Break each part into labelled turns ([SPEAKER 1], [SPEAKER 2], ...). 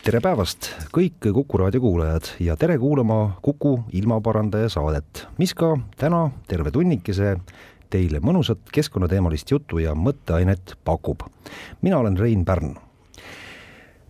[SPEAKER 1] Tere päevast, kõik Kuku raadio kuulajad ja tere kuulama Kuku ilmaparandaja saadet, mis ka täna terve tunnikese teile mõnusat keskkonnateemalist juttu ja mõtteainet pakub. mina olen Rein Pärn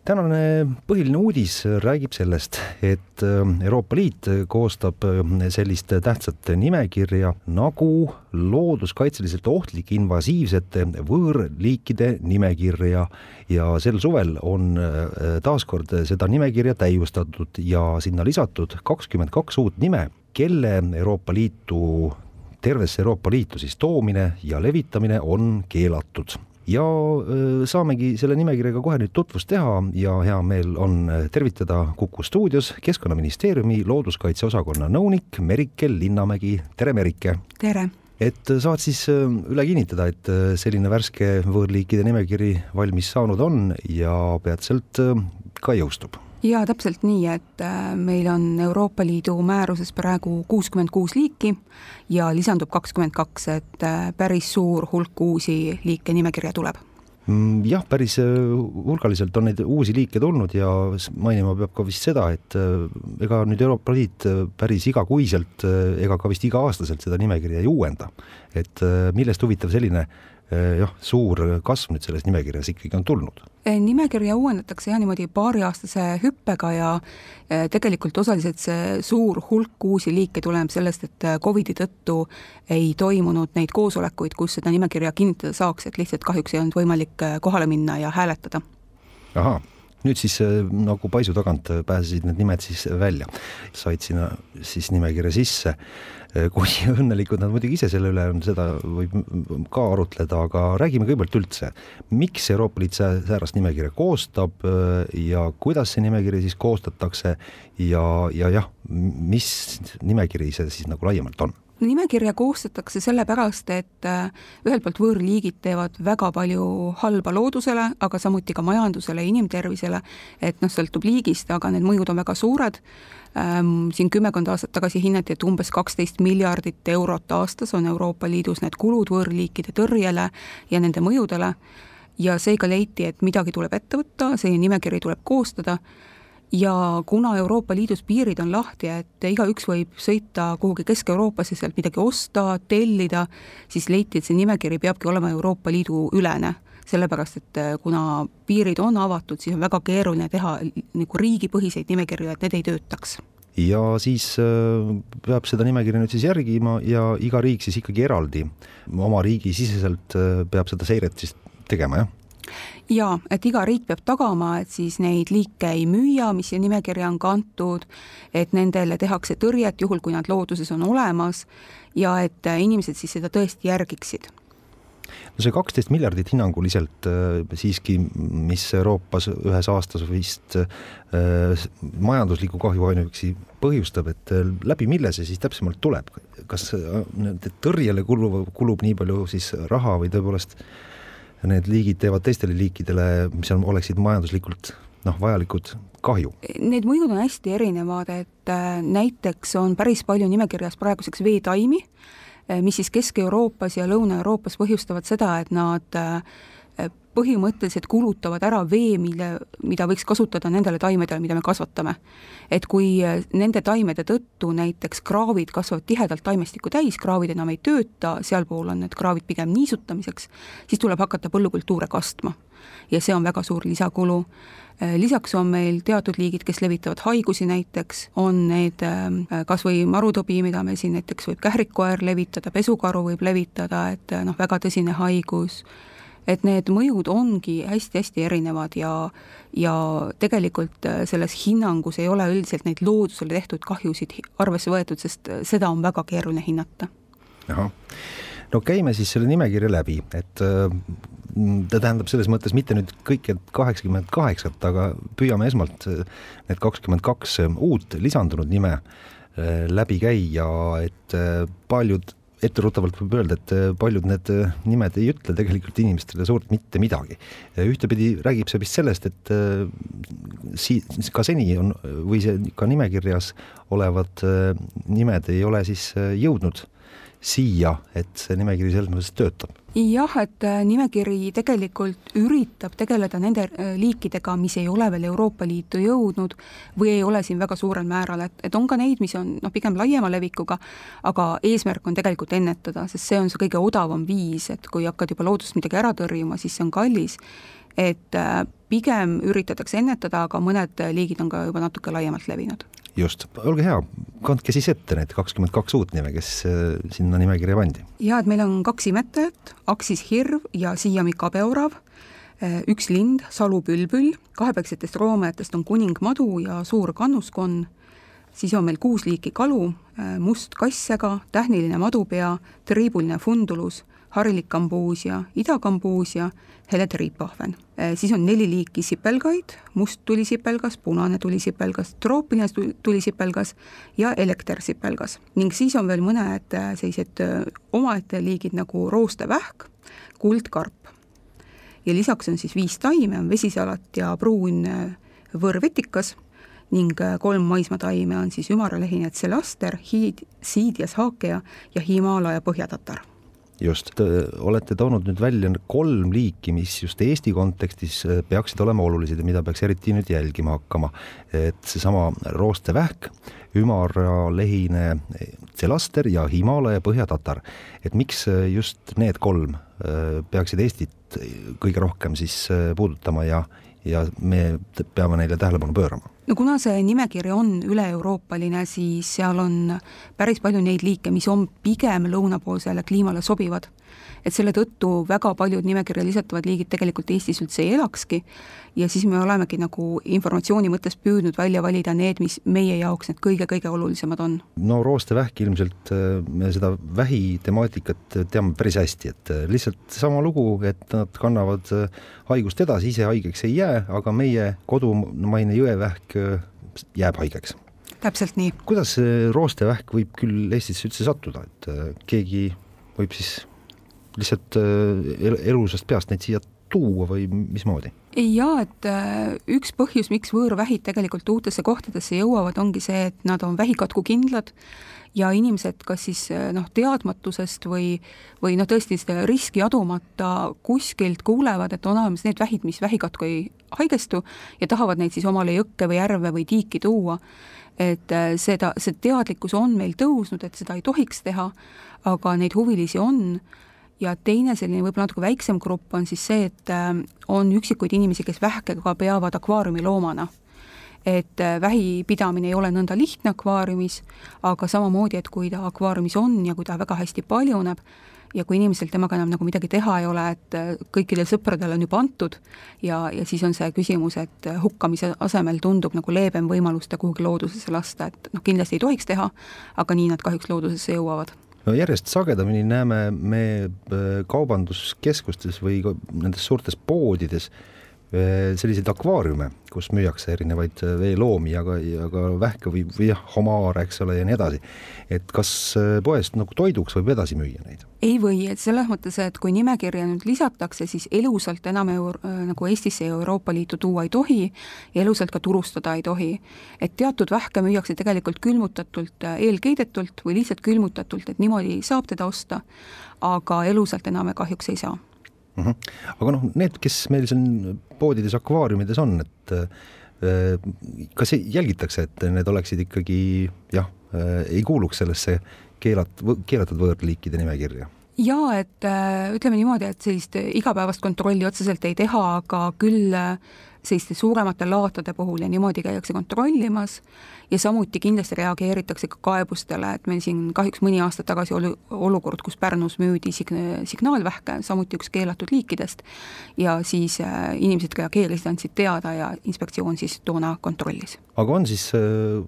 [SPEAKER 1] tänane põhiline uudis räägib sellest, et äh, Euroopa Liit koostab äh, sellist tähtsat nimekirja nagu looduskaitseliselt ohtlike invasiivsete võõrliikide nimekirja. Ja sel suvel on äh, taaskord seda nimekirja täiustatud ja sinna lisatud kakskümmend kaks uut nime, kelle Euroopa Liitu tervesse Euroopa Liitu siis toomine ja levitamine on keelatud ja saamegi selle nimekirjaga kohe nüüd tutvust teha ja hea meel on tervitada Kuku stuudios Keskkonnaministeeriumi looduskaitse osakonna nõunik Merikel Linnamägi, tere Merike!
[SPEAKER 2] tere!
[SPEAKER 1] et saad siis üle kinnitada, et selline värske võõrliikide nimekiri valmis saanud on ja peatselt ka jõustub
[SPEAKER 2] jaa, täpselt nii, et äh, meil on Euroopa Liidu määruses praegu kuuskümmend kuus liiki ja lisandub kakskümmend kaks, et äh, päris suur hulk uusi liike nimekirja tuleb
[SPEAKER 1] mm, jah, päris äh, hulgaliselt on neid uusi liike tulnud ja mainima peab ka vist seda, et ega nüüd Euroopa Liit päris igakuiselt ega ka vist iga-aastaselt seda nimekirja ei uuenda. et millest huvitav selline jah, suur kasv nüüd selles nimekirjas ikkagi on tulnud?
[SPEAKER 2] Eh, nimekirja uuendatakse jah niimoodi paariaastase hüppega ja eh, tegelikult osaliselt see suur hulk uusi liike tuleneb sellest, et eh, Covidi tõttu ei toimunud neid koosolekuid, kus seda nimekirja kinnitada saaks, et lihtsalt kahjuks ei olnud võimalik kohale minna ja hääletada.
[SPEAKER 1] ahah nüüd siis nagu paisu tagant pääsesid need nimed siis välja, said sinna siis nimekirja sisse. Eh, kui õnnelikud nad muidugi ise selle üle on, seda võib ka arutleda, aga räägime kõigepealt üldse, miks Euroopa Liit säärast nimekirja koostab ja kuidas see nimekiri siis koostatakse? Ja, ja jah, mis nimekiri see siis nagu laiemalt on?
[SPEAKER 2] Nimekirja koostatakse sellepärast, et äh, ühelt poolt võõrliigid teevad väga palju halba loodusele, aga samuti ka majandusele ja inimtervisele, et noh, sõltub liigist, aga need mõjud on väga suured. Ähm,, siin kümmekond aastat tagasi hinnati, et umbes kaksteist miljardit eurot aastas on Euroopa Liidus need kulud võõrliikide tõrjele ja nende mõjudele, ja seega leiti, et midagi tuleb ette võtta, selline nimekiri tuleb koostada, ja kuna Euroopa Liidus piirid on lahti, et igaüks võib sõita kuhugi Kesk-Euroopasse, sealt midagi osta, tellida, siis leiti, et see nimekiri peabki olema Euroopa Liidu ülene. sellepärast, et kuna piirid on avatud, siis on väga keeruline teha nagu riigipõhiseid nimekirju, et need ei töötaks
[SPEAKER 1] ja siis äh, peab seda nimekirja nüüd siis järgima ja iga riik siis ikkagi eraldi oma riigi siseselt äh, peab seda seiret siis tegema, jah?
[SPEAKER 2] Jaa, et iga riik peab tagama, et siis neid liike ei müüa, mis siia nimekirja on kantud, et nendele tehakse tõrjet, juhul kui nad looduses on olemas, ja et inimesed siis seda tõesti järgiksid.
[SPEAKER 1] No see kaksteist miljardit hinnanguliselt äh, siiski, mis Euroopas ühes aastas vist äh, majanduslikku kahju ainuüksi põhjustab, et äh, läbi mille see siis täpsemalt tuleb, kas äh, tõrjele kulub, kulub nii palju siis raha või tõepoolest äh, need liigid teevad teistele liikidele, mis on, oleksid majanduslikult noh, vajalikud kahju?
[SPEAKER 2] Need mõjud on hästi erinevad, et äh, näiteks on päris palju nimekirjas praeguseks veetaimi, äh, mis siis Kesk-Euroopas ja Lõuna-Euroopas põhjustavad seda, et nad äh, põhimõtteliselt kulutavad ära vee, mille, mida võiks kasutada nendele taimedele, mida me kasvatame. et kui äh, nende taimede tõttu näiteks kraavid kasvavad tihedalt taimestikku täis, kraavid enam ei tööta, sealpool on need kraavid pigem niisutamiseks, siis tuleb hakata põllukultuure kastma. ja see on väga suur lisakulu. Äh, lisaks on meil teatud liigid, kes levitavad haigusi näiteks, on need äh, kas või marutobi, mida meil siin näiteks võib kährikkoer levitada, pesukaru võib levitada, et noh, väga tõsine haigus et need mõjud ongi hästi-hästi erinevad ja ja tegelikult äh, selles hinnangus ei ole üldiselt neid loodusele tehtud kahjusid arvesse võetud, sest äh, seda on väga keeruline hinnata.
[SPEAKER 1] ahah, no käime siis selle nimekirja läbi, et äh, ta tähendab selles mõttes mitte nüüd kõike kaheksakümmend kaheksat, aga püüame esmalt need kakskümmend kaks uut lisandunud nime läbi käia, et paljud etteruttavalt võib öelda, et äh, paljud need äh, nimed ei ütle tegelikult inimestele suurt mitte midagi. ühtepidi räägib see vist sellest, et äh, sii-, ka seni on või see ka nimekirjas olevad nimed ei ole siis jõudnud siia, et see nimekiri selles mõttes töötab?
[SPEAKER 2] jah, et äh, nimekiri tegelikult üritab tegeleda nende äh, liikidega, mis ei ole veel Euroopa Liitu jõudnud või ei ole siin väga suurel määral, et, et on ka neid, mis on noh, pigem laiema levikuga, aga eesmärk on tegelikult ennetada, sest see on see kõige odavam viis, et kui hakkad juba loodusest midagi ära tõrjuma, siis see on kallis et äh, pigem üritatakse ennetada, aga mõned liigid on ka juba natuke laiemalt levinud
[SPEAKER 1] just, olge hea, kandke siis ette need kakskümmend kaks uut nime, kes äh, sinna nimekirja pandi.
[SPEAKER 2] jaa, et meil on kaks imetajat, Aksis hirv ja Siiami kabeorav, äh, üks lind, salupülbül, kahepealsetest roomajatest on kuningmadu ja suur kannuskonn, siis on meil kuus liiki kalu, äh, must kasssega, tähniline madupea, triibuline fundulus, harilik kambuusia, idakambuusia, hele triipahven. Äh, siis on neli liiki sipelgaid, must tulisipelgas, punane tulisipelgas, troopiline tulisipelgas ja elektersipelgas. ning siis on veel mõned äh, sellised äh, omaette liigid nagu roostevähk, kuldkarp. ja lisaks on siis viis taime, on vesisalat ja pruun võõrvetikas ning kolm maismaataime on siis ümaralehine tselaster, hiid, siidias haakea ja Himaalaja põhjatatar
[SPEAKER 1] just, olete toonud nüüd välja kolm liiki, mis just Eesti kontekstis äh, peaksid olema olulised ja mida peaks eriti nüüd jälgima hakkama. et seesama roostevähk, ümarlehine tselaster ja Himaalaja põhjatatar. et miks äh, just need kolm äh, peaksid Eestit kõige rohkem siis puudutama ja, ja me peame neile tähelepanu pöörama?
[SPEAKER 2] No kuna see nimekiri on üle-euroopaline, siis seal on päris palju neid liike, mis on pigem lõunapoolsele kliimale sobivad. Et selle tõttu väga paljud nimekirja lisatavad liigid tegelikult Eestis üldse ei elakski ja siis me olemegi nagu informatsiooni mõttes püüdnud välja valida need, mis meie jaoks need kõige-kõige olulisemad on.
[SPEAKER 1] no roostevähk ilmselt, äh, me seda vähi temaatikat teame päris hästi, et äh, lihtsalt sama lugu, et nad kannavad äh, haigust edasi, ise haigeks ei jää, aga meie kodumaine jõevähk jääb haigeks.
[SPEAKER 2] täpselt nii.
[SPEAKER 1] kuidas roostevähk võib küll Eestisse üldse sattuda, et äh, keegi võib siis lihtsalt äh, elusast peast neid siia tuua või mismoodi?
[SPEAKER 2] jaa, et äh, üks põhjus, miks võõrvähid tegelikult uutesse kohtadesse jõuavad, ongi see, et nad on vähikatkukindlad ja inimesed kas siis noh, teadmatusest või, või noh, tõesti seda riski adumata kuskilt kuulevad, et on olemas need vähid, mis vähikatku ei haigestu ja tahavad neid siis omale jõkke või järve või tiiki tuua. et äh, seda, see teadlikkus on meil tõusnud, et seda ei tohiks teha, aga neid huvilisi on ja teine selline võib-olla natuke väiksem grupp on siis see, et äh, on üksikuid inimesi, kes vähkega peavad akvaariumiloomana et äh, vähi pidamine ei ole nõnda lihtne akvaariumis, aga samamoodi, et kui ta akvaariumis on ja kui ta väga hästi paljuneb, ja kui inimesel temaga enam nagu midagi teha ei ole, et äh, kõikidel sõpradel on juba antud ja, ja siis on see küsimus, et hukkamise asemel tundub nagu leebem võimalus ta kuhugi loodusesse lasta, et noh, kindlasti ei tohiks teha, aga nii nad kahjuks loodusesse jõuavad
[SPEAKER 1] no järjest sagedamini näeme me äh, kaubanduskeskustes või nendes suurtes poodides äh, selliseid akvaariume, kus müüakse erinevaid äh, veeloomi ja ka, ja ka vähke või, või jah, homaare, eks ole, ja nii edasi. et kas äh, poest nagu toiduks võib edasi müüa neid?
[SPEAKER 2] ei või, et selles mõttes, et kui nimekirja nüüd lisatakse, siis elusalt enam eur-, nagu Eestisse ja Euroopa Liitu tuua ei tohi ja elusalt ka turustada ei tohi. et teatud vähke müüakse tegelikult külmutatult, eelkeedetult või lihtsalt külmutatult, et niimoodi saab teda osta, aga elusalt enam kahjuks ei saa
[SPEAKER 1] mm. -hmm. aga noh, need, kes meil siin poodides, akvaariumides on, et äh, kas jälgitakse, et need oleksid ikkagi jah, äh, ei kuuluks sellesse keelat-, keelatud võõrliikide nimekirja?
[SPEAKER 2] jaa, et äh, ütleme niimoodi, et sellist igapäevast kontrolli otseselt ei teha, aga küll selliste suuremate laatade puhul ja niimoodi käiakse kontrollimas ja samuti kindlasti reageeritakse ka kaebustele, et meil siin kahjuks mõni aasta tagasi oli olukord, kus Pärnus müüdi sign-, signaalvähke, samuti üks keelatud liikidest, ja siis äh, inimesed reageerisid, andsid teada ja inspektsioon siis toona kontrollis.
[SPEAKER 1] aga on siis äh,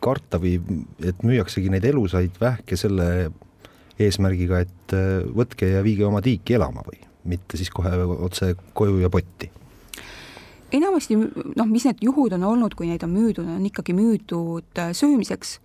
[SPEAKER 1] karta või et müüaksegi neid elusaid vähke selle eesmärgiga, et äh, võtke ja viige oma tiiki elama või mitte siis kohe otse koju ja potti?
[SPEAKER 2] Enamasti noh, mis need juhud on olnud, kui neid on müüdud, on ikkagi müüdud äh, söömiseks,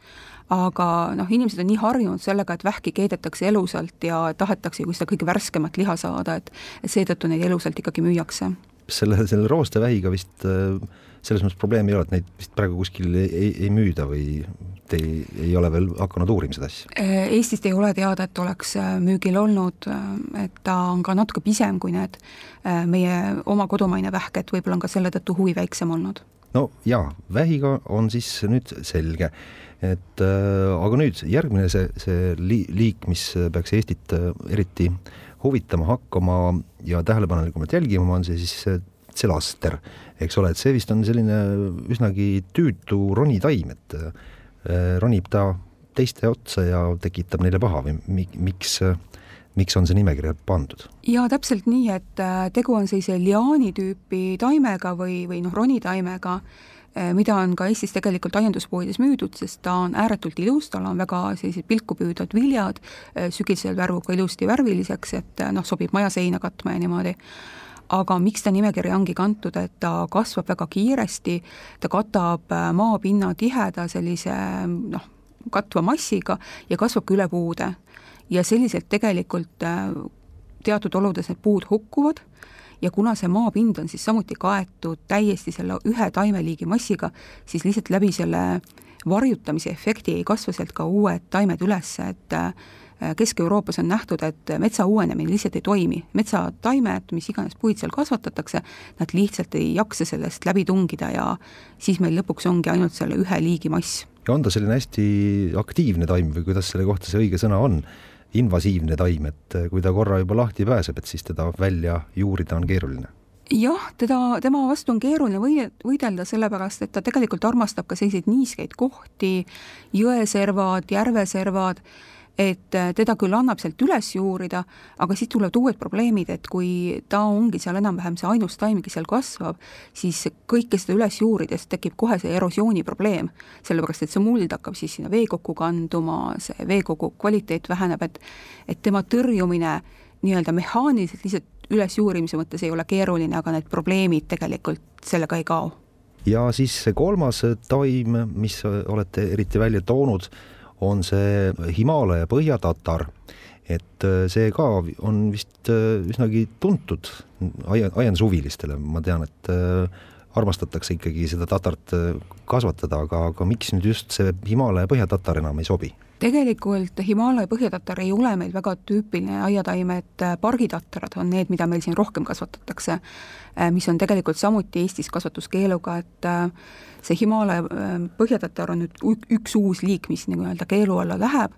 [SPEAKER 2] aga noh, inimesed on nii harjunud sellega, et vähki keedetakse elusalt ja tahetakse ju seda kõige värskemat liha saada, et seetõttu neid elusalt ikkagi müüakse.
[SPEAKER 1] selle, selle roostevähiga vist äh, selles mõttes probleemi ei ole, et neid vist praegu kuskil ei, ei, ei müüda või te ei, ei ole veel hakanud uurima seda asja?
[SPEAKER 2] Äh, Eestist ei ole teada, et oleks äh, müügil olnud, äh, et ta on ka natuke pisem kui need meie oma kodumaine vähk, et võib-olla on ka selle tõttu huvi väiksem olnud.
[SPEAKER 1] no jaa, vähiga on siis nüüd selge, et äh, aga nüüd järgmine see, see li-, liik, mis peaks Eestit eriti huvitama hakkama ja tähelepanelikumalt jälgima, on see siis tselaster, eks ole, et see vist on selline üsnagi tüütu ronitaim, et äh, ronib ta teiste otsa ja tekitab neile paha või mi-, miks, miks on see nimekirja pandud?
[SPEAKER 2] jaa, täpselt nii, et äh, tegu on sellise liaani tüüpi taimega või, või noh, ronitaimega, äh, mida on ka Eestis tegelikult aianduspoodides müüdud, sest ta on ääretult ilus, tal on väga sellised pilku püüdvad viljad, sügisel värvub ka ilusti värviliseks, et noh, sobib maja seina katma ja niimoodi aga miks ta nimekirja ongi kantud, et ta kasvab väga kiiresti, ta katab äh, maapinna tiheda sellise noh, katva massiga ja kasvab ka üle puude. ja selliselt tegelikult äh, teatud oludes need puud hukkuvad ja kuna see maapind on siis samuti kaetud täiesti selle ühe taimeliigi massiga, siis lihtsalt läbi selle varjutamise efekti ei kasva sealt ka uued taimed üles, et äh, Kesk-Euroopas on nähtud, et metsa uuenemine lihtsalt ei toimi, metsataimed, mis iganes puid seal kasvatatakse, nad lihtsalt ei jaksa sellest läbi tungida ja siis meil lõpuks ongi ainult selle ühe liigi mass.
[SPEAKER 1] ja on ta selline hästi aktiivne taim või kuidas selle kohta see õige sõna on? invasiivne taim, et kui ta korra juba lahti pääseb, et siis teda välja juurida on keeruline
[SPEAKER 2] jah, teda, tema vastu on keeruline või-, võidelda, sellepärast et ta tegelikult armastab ka selliseid niiskeid kohti, jõeservad, järveservad, et äh, teda küll annab sealt üles juurida, aga siis tulevad uued probleemid, et kui ta ongi seal enam-vähem see ainus taim, kes seal kasvab, siis kõike seda üles juurides tekib kohe see erosiooni probleem. sellepärast, et see muld hakkab siis sinna veekokku kanduma, see veekogu kvaliteet väheneb, et et tema tõrjumine nii-öelda mehaaniliselt lihtsalt ülesjuurimise mõttes ei ole keeruline, aga need probleemid tegelikult sellega ei kao.
[SPEAKER 1] ja siis see kolmas taim, mis olete eriti välja toonud, on see Himaalaja põhjatatar, et äh, see ka on vist äh, üsnagi tuntud aia, aiandushuvilistele, ma tean, et äh, armastatakse ikkagi seda tatart kasvatada, aga, aga miks nüüd just see Himaalaja põhjatatar enam ei sobi?
[SPEAKER 2] tegelikult Himaalaja põhjatatar ei ole meil väga tüüpiline aiataim, et pargitatrad on need, mida meil siin rohkem kasvatatakse, mis on tegelikult samuti Eestis kasvatuskeeluga, et see Himaalaja äh, põhjatatar on nüüd üks uus liik, mis nii-öelda keelu alla läheb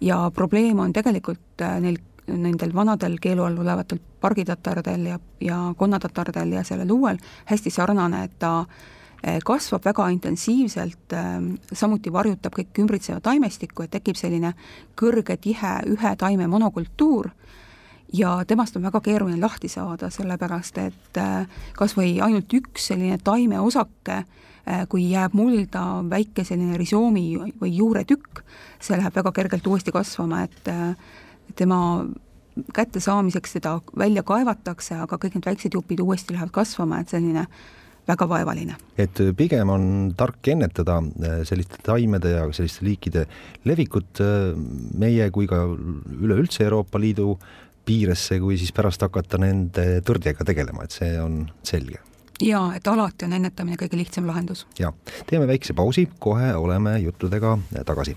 [SPEAKER 2] ja probleem on tegelikult äh, neil, nendel vanadel keelu all olevatel pargitatardel ja, ja konnatatardel ja sellel uuel hästi sarnane, et ta äh, kasvab väga intensiivselt, samuti varjutab kõik ümbritseva taimestikku, et tekib selline kõrge, tihe ühe taime monokultuur ja temast on väga keeruline lahti saada, sellepärast et kas või ainult üks selline taimeosake Äh, kui jääb mulda väike selline risoomi või juuretükk, see läheb väga kergelt uuesti kasvama, et tema kättesaamiseks teda välja kaevatakse, aga kõik need väiksed jupid uuesti lähevad kasvama, et selline väga vaevaline.
[SPEAKER 1] et pigem on tark ennetada äh, selliste taimede ja selliste liikide levikut meie kui ka üleüldse Euroopa Liidu piiresse, kui siis pärast hakata nende tõrjega tegelema, et see on selge
[SPEAKER 2] jaa, et alati on ennetamine kõige lihtsam lahendus.
[SPEAKER 1] ja, teeme väikse pausi, kohe oleme juttudega tagasi.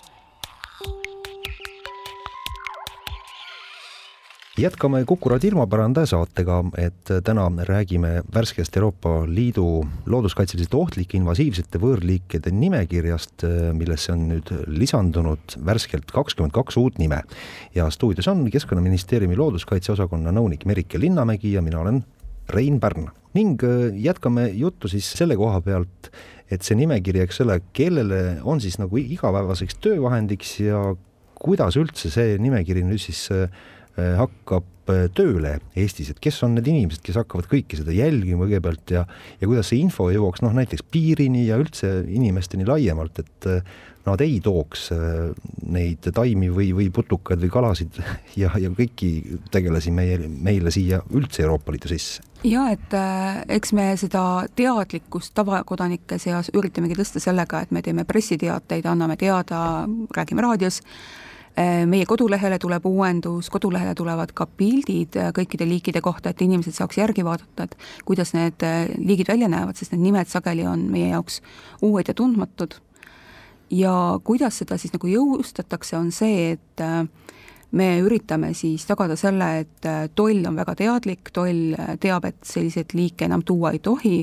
[SPEAKER 1] jätkame Kuku raadio ilmaparandaja saatega, et täna räägime värskest Euroopa Liidu looduskaitseliselt ohtlike invasiivsete võõrliikide nimekirjast, millesse on nüüd lisandunud värskelt kakskümmend kaks uut nime. ja stuudios on Keskkonnaministeeriumi looduskaitseosakonna nõunik Merike Linnamägi ja mina olen Rein Pärn ning äh, jätkame juttu siis selle koha pealt, et see nimekiri, eks ole, kellele on siis nagu igapäevaseks töövahendiks ja kuidas üldse see nimekiri nüüd siis hakkab tööle Eestis, et kes on need inimesed, kes hakkavad kõike seda jälgima kõigepealt ja ja kuidas see info jõuaks noh, näiteks piirini ja üldse inimesteni laiemalt, et nad ei tooks neid taimi või, või putukaid või kalasid ja, ja kõiki tegelasi meie, meile siia üldse Euroopa Liidu sisse.
[SPEAKER 2] Ja et äh, eks me seda teadlikkust tavakodanike seas üritamegi tõsta sellega, et me teeme pressiteateid, anname teada, räägime raadios meie kodulehele tuleb uuendus, kodulehele tulevad ka pildid äh, kõikide liikide kohta, et inimesed saaks järgi vaadata, et kuidas need äh, liigid välja näevad, sest need nimed sageli on meie jaoks uued ja tundmatud. ja kuidas seda siis nagu jõustatakse, on see, et äh, me üritame siis tagada selle, et äh, toll on väga teadlik, toll äh, teab, et selliseid liike enam tuua ei tohi,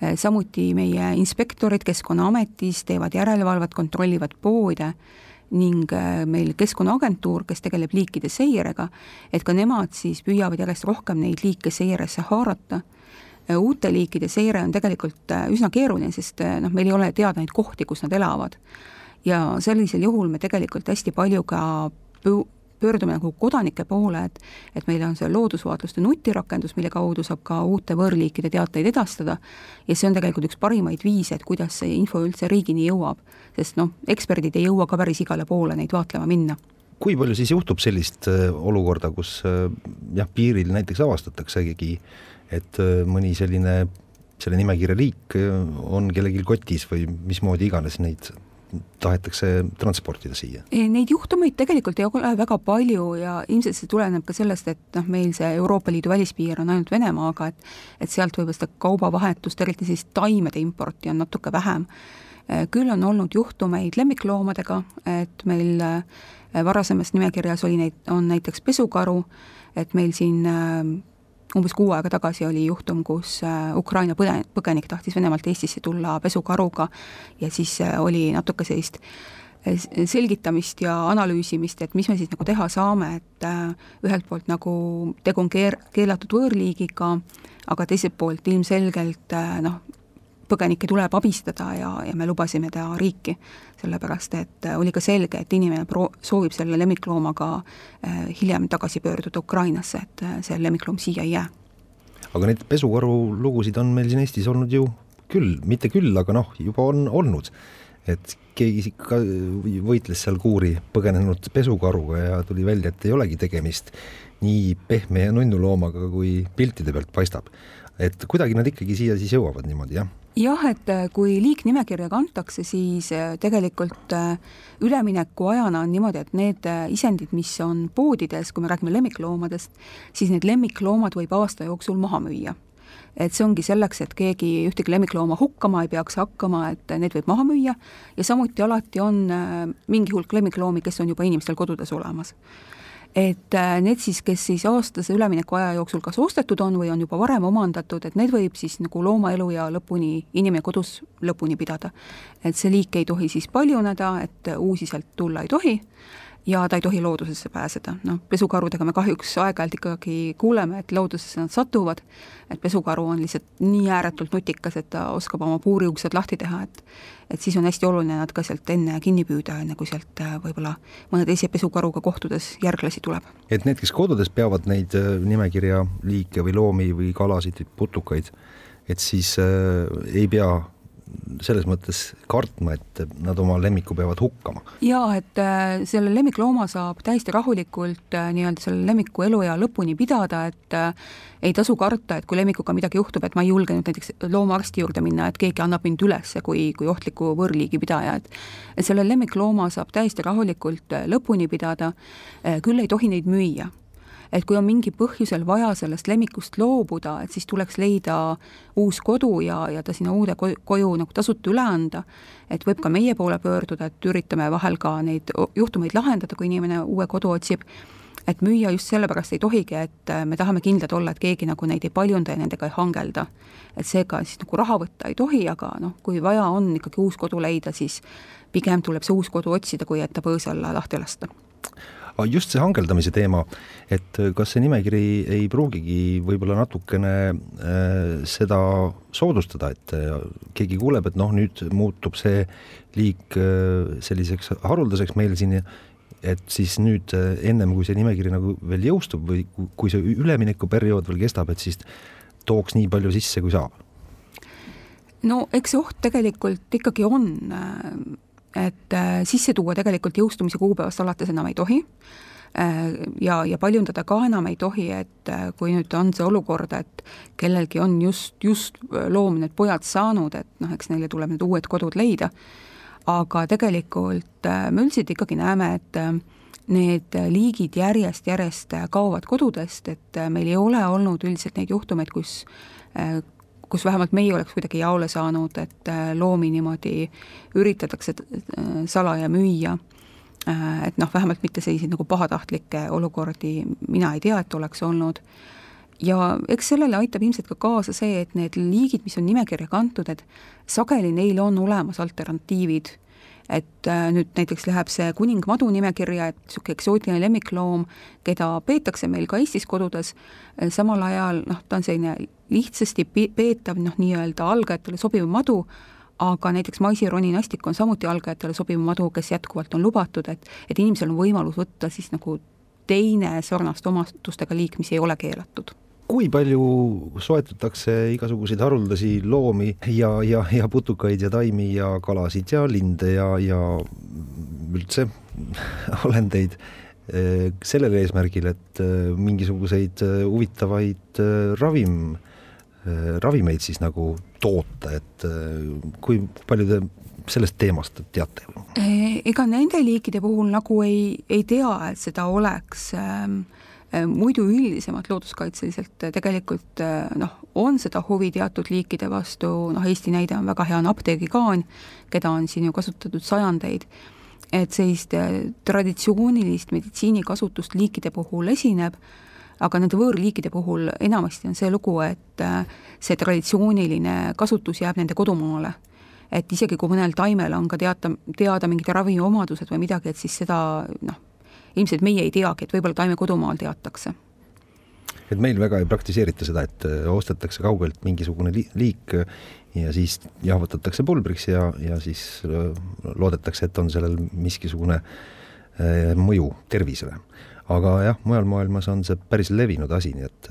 [SPEAKER 2] äh, samuti meie inspektorid Keskkonnaametis teevad järelevalvet, kontrollivad poode ning meil Keskkonnaagentuur, kes tegeleb liikide seirega, et ka nemad siis püüavad järjest rohkem neid liike seiresse haarata. uute liikide seire on tegelikult üsna keeruline, sest noh, meil ei ole teada neid kohti, kus nad elavad. ja sellisel juhul me tegelikult hästi palju ka pöördume nagu kodanike poole, et et meil on see loodusvaatluste nutirakendus, mille kaudu saab ka uute võõrliikide teateid edastada ja see on tegelikult üks parimaid viise, et kuidas see info üldse riigini jõuab. sest noh, eksperdid ei jõua ka päris igale poole neid vaatlema minna
[SPEAKER 1] kui palju siis juhtub sellist äh, olukorda, kus äh, jah, piiril näiteks avastataksegi, et äh, mõni selline, selle nimekirja liik on kellelgi kotis või mismoodi iganes neid tahetakse transportida siia?
[SPEAKER 2] Neid juhtumeid tegelikult ei ole väga palju ja ilmselt see tuleneb ka sellest, et noh, meil see Euroopa Liidu välispiir on ainult Venemaaga, et et sealt võib-olla seda kaubavahetust, eriti sellist taimede importi on natuke vähem. küll on olnud juhtumeid lemmikloomadega, et meil varasemas nimekirjas oli neid, on näiteks pesukaru, et meil siin umbes kuu aega tagasi oli juhtum, kus äh, Ukraina põden-, põgenik tahtis Venemaalt Eestisse tulla pesukaruga ja siis äh, oli natuke sellist äh, selgitamist ja analüüsimist, et mis me siis nagu teha saame, et ühelt poolt nagu tegu on keer-, keelatud võõrliigiga, aga teiselt poolt ilmselgelt noh, põgenikke tuleb abistada ja, ja me lubasime ta riiki, sellepärast et äh, oli ka selge, et inimene pro-, soovib selle lemmikloomaga äh, hiljem tagasi pöörduda Ukrainasse, et äh, see lemmikloom siia ei jää.
[SPEAKER 1] aga neid pesukaru lugusid on meil siin Eestis olnud ju küll, mitte küll, aga noh, juba on olnud. et keegi ikka võitles seal kuuri põgenenud pesukaruga ja tuli välja, et ei olegi tegemist nii pehme ja nunnu loomaga, kui piltide pealt paistab. et kuidagi nad ikkagi siia siis jõuavad niimoodi, jah
[SPEAKER 2] jah, et äh, kui liik nimekirja kantakse, siis äh, tegelikult äh, üleminekuajana on niimoodi, et need isendid, mis on poodides, kui me räägime lemmikloomadest, siis need lemmikloomad võib aasta jooksul maha müüa. Et see ongi selleks, et keegi ühtegi lemmiklooma hukkama ei peaks hakkama, et need võib maha müüa. Ja samuti alati on mingi hulk lemmikloomi, kes on juba inimestel kodudes olemas et äh, need siis, kes siis aastase üleminekuaja jooksul kas ostetud on või on juba varem omandatud, et need võib siis nagu looma eluea lõpuni, inimene kodus lõpuni pidada. et see liik ei tohi siis paljuneda, et uusi sealt tulla ei tohi ja ta ei tohi loodusesse pääseda, noh, pesukarudega me kahjuks aeg-ajalt ikkagi kuuleme, et loodusesse nad satuvad, et pesukaru on lihtsalt nii ääretult nutikas, et ta oskab oma puuriuksed lahti teha, et et siis on hästi oluline nad ka sealt enne kinni püüda, enne kui sealt äh, võib-olla mõne teise pesukaruga kohtudes järglasi tuleb.
[SPEAKER 1] et need, kes kodudes peavad neid äh, nimekirja liike või loomi või kalasid putukaid, et siis äh, ei pea selles mõttes kartma, et nad oma lemmiku peavad hukkama.
[SPEAKER 2] jaa, et äh, selle lemmiklooma saab täiesti rahulikult äh, nii-öelda selle lemmiku eluea lõpuni pidada, et äh, ei tasu karta, et kui lemmikuga midagi juhtub, et ma ei julge nüüd näiteks loomaarsti juurde minna, et keegi annab mind üles kui, kui ohtliku võõrliigi pidaja, et et selle lemmiklooma saab täiesti rahulikult lõpuni pidada, küll ei tohi neid müüa et kui on mingi põhjusel vaja sellest lemmikust loobuda, et siis tuleks leida uus kodu ja, ja ta sinna uude koju, koju nagu tasuta üle anda. et võib ka meie poole pöörduda, et üritame vahel ka neid juhtumeid lahendada, kui inimene uue kodu otsib et müüa just sellepärast ei tohigi, et me tahame kindlad olla, et keegi nagu neid ei paljunda ja nendega ei hangelda. et seega siis nagu raha võtta ei tohi, aga noh, kui vaja on ikkagi uus kodu leida, siis pigem tuleb see uus kodu otsida, kui et ta põõsa alla lahti lasta
[SPEAKER 1] just see hangeldamise teema, et kas see nimekiri ei pruugigi võib-olla natukene äh, seda soodustada, et äh, keegi kuuleb, et noh, nüüd muutub see liik äh, selliseks haruldaseks meil siin et siis nüüd ennem, kui see nimekiri nagu veel jõustub või kui see üleminekuperiood veel kestab, et siis tooks nii palju sisse, kui saab?
[SPEAKER 2] no eks see oht tegelikult ikkagi on, et sisse tuua tegelikult jõustumise kuupäevast alates enam ei tohi. Ja, ja paljundada ka enam ei tohi, et kui nüüd on see olukord, et kellelgi on just, just loom need pojad saanud, et noh, eks neile tuleb need uued kodud leida, aga tegelikult me üldiselt ikkagi näeme, et need liigid järjest-järjest kaovad kodudest, et meil ei ole olnud üldiselt neid juhtumeid, kus kus vähemalt meie oleks kuidagi jaole saanud, et loomi niimoodi üritatakse salaja müüa. et noh, vähemalt mitte selliseid nagu pahatahtlikke olukordi mina ei tea, et oleks olnud. ja eks sellele aitab ilmselt ka kaasa see, et need liigid, mis on nimekirja kantud, et sageli neil on olemas alternatiivid et äh, nüüd näiteks läheb see kuningmadu nimekirja, et niisugune eksootiline lemmikloom, keda peetakse meil ka Eestis kodudes, äh, samal ajal noh, ta on selline lihtsasti peetav noh, nii-öelda algajatele sobiv madu, aga näiteks maisironinastik on samuti algajatele sobiv madu, kes jätkuvalt on lubatud, et et inimesel on võimalus võtta siis nagu teine sarnaste omastustega liik, mis ei ole keelatud
[SPEAKER 1] kui palju soetatakse igasuguseid haruldasi loomi ja, ja, ja putukaid ja taimi ja kalasid ja linde ja, ja üldse olendeid eh, sellel eesmärgil, et eh, mingisuguseid eh, huvitavaid ravim, ravimeid siis nagu toota, et kui palju te sellest teemast teate?
[SPEAKER 2] ega nende liikide puhul nagu ei, ei tea, et seda oleks äh, Äh, muidu üldisemalt looduskaitseliselt äh, tegelikult äh, noh, on seda huvi teatud liikide vastu, noh Eesti näide on väga hea, on apteegikaan, keda on siin ju kasutatud sajandeid, et sellist traditsioonilist meditsiinikasutust liikide puhul esineb, aga nende võõrliikide puhul enamasti on see lugu, et see traditsiooniline kasutus jääb nende kodumaale. Et isegi kui mõnel taimel on ka teata, teada mingid raviomadused või midagi, et siis seda noh, ilmselt meie ei teagi, et võib-olla taime kodumaal teatakse
[SPEAKER 1] et meil väga ei praktiseerita seda, et äh, ostetakse kaugelt mingisugune li liik äh, ja siis jahvatatakse pulbriks ja, ja siis äh, loodetakse, et on sellel miskisugune mõju tervisele. aga jah, mujal maailmas on see päris levinud asi, nii et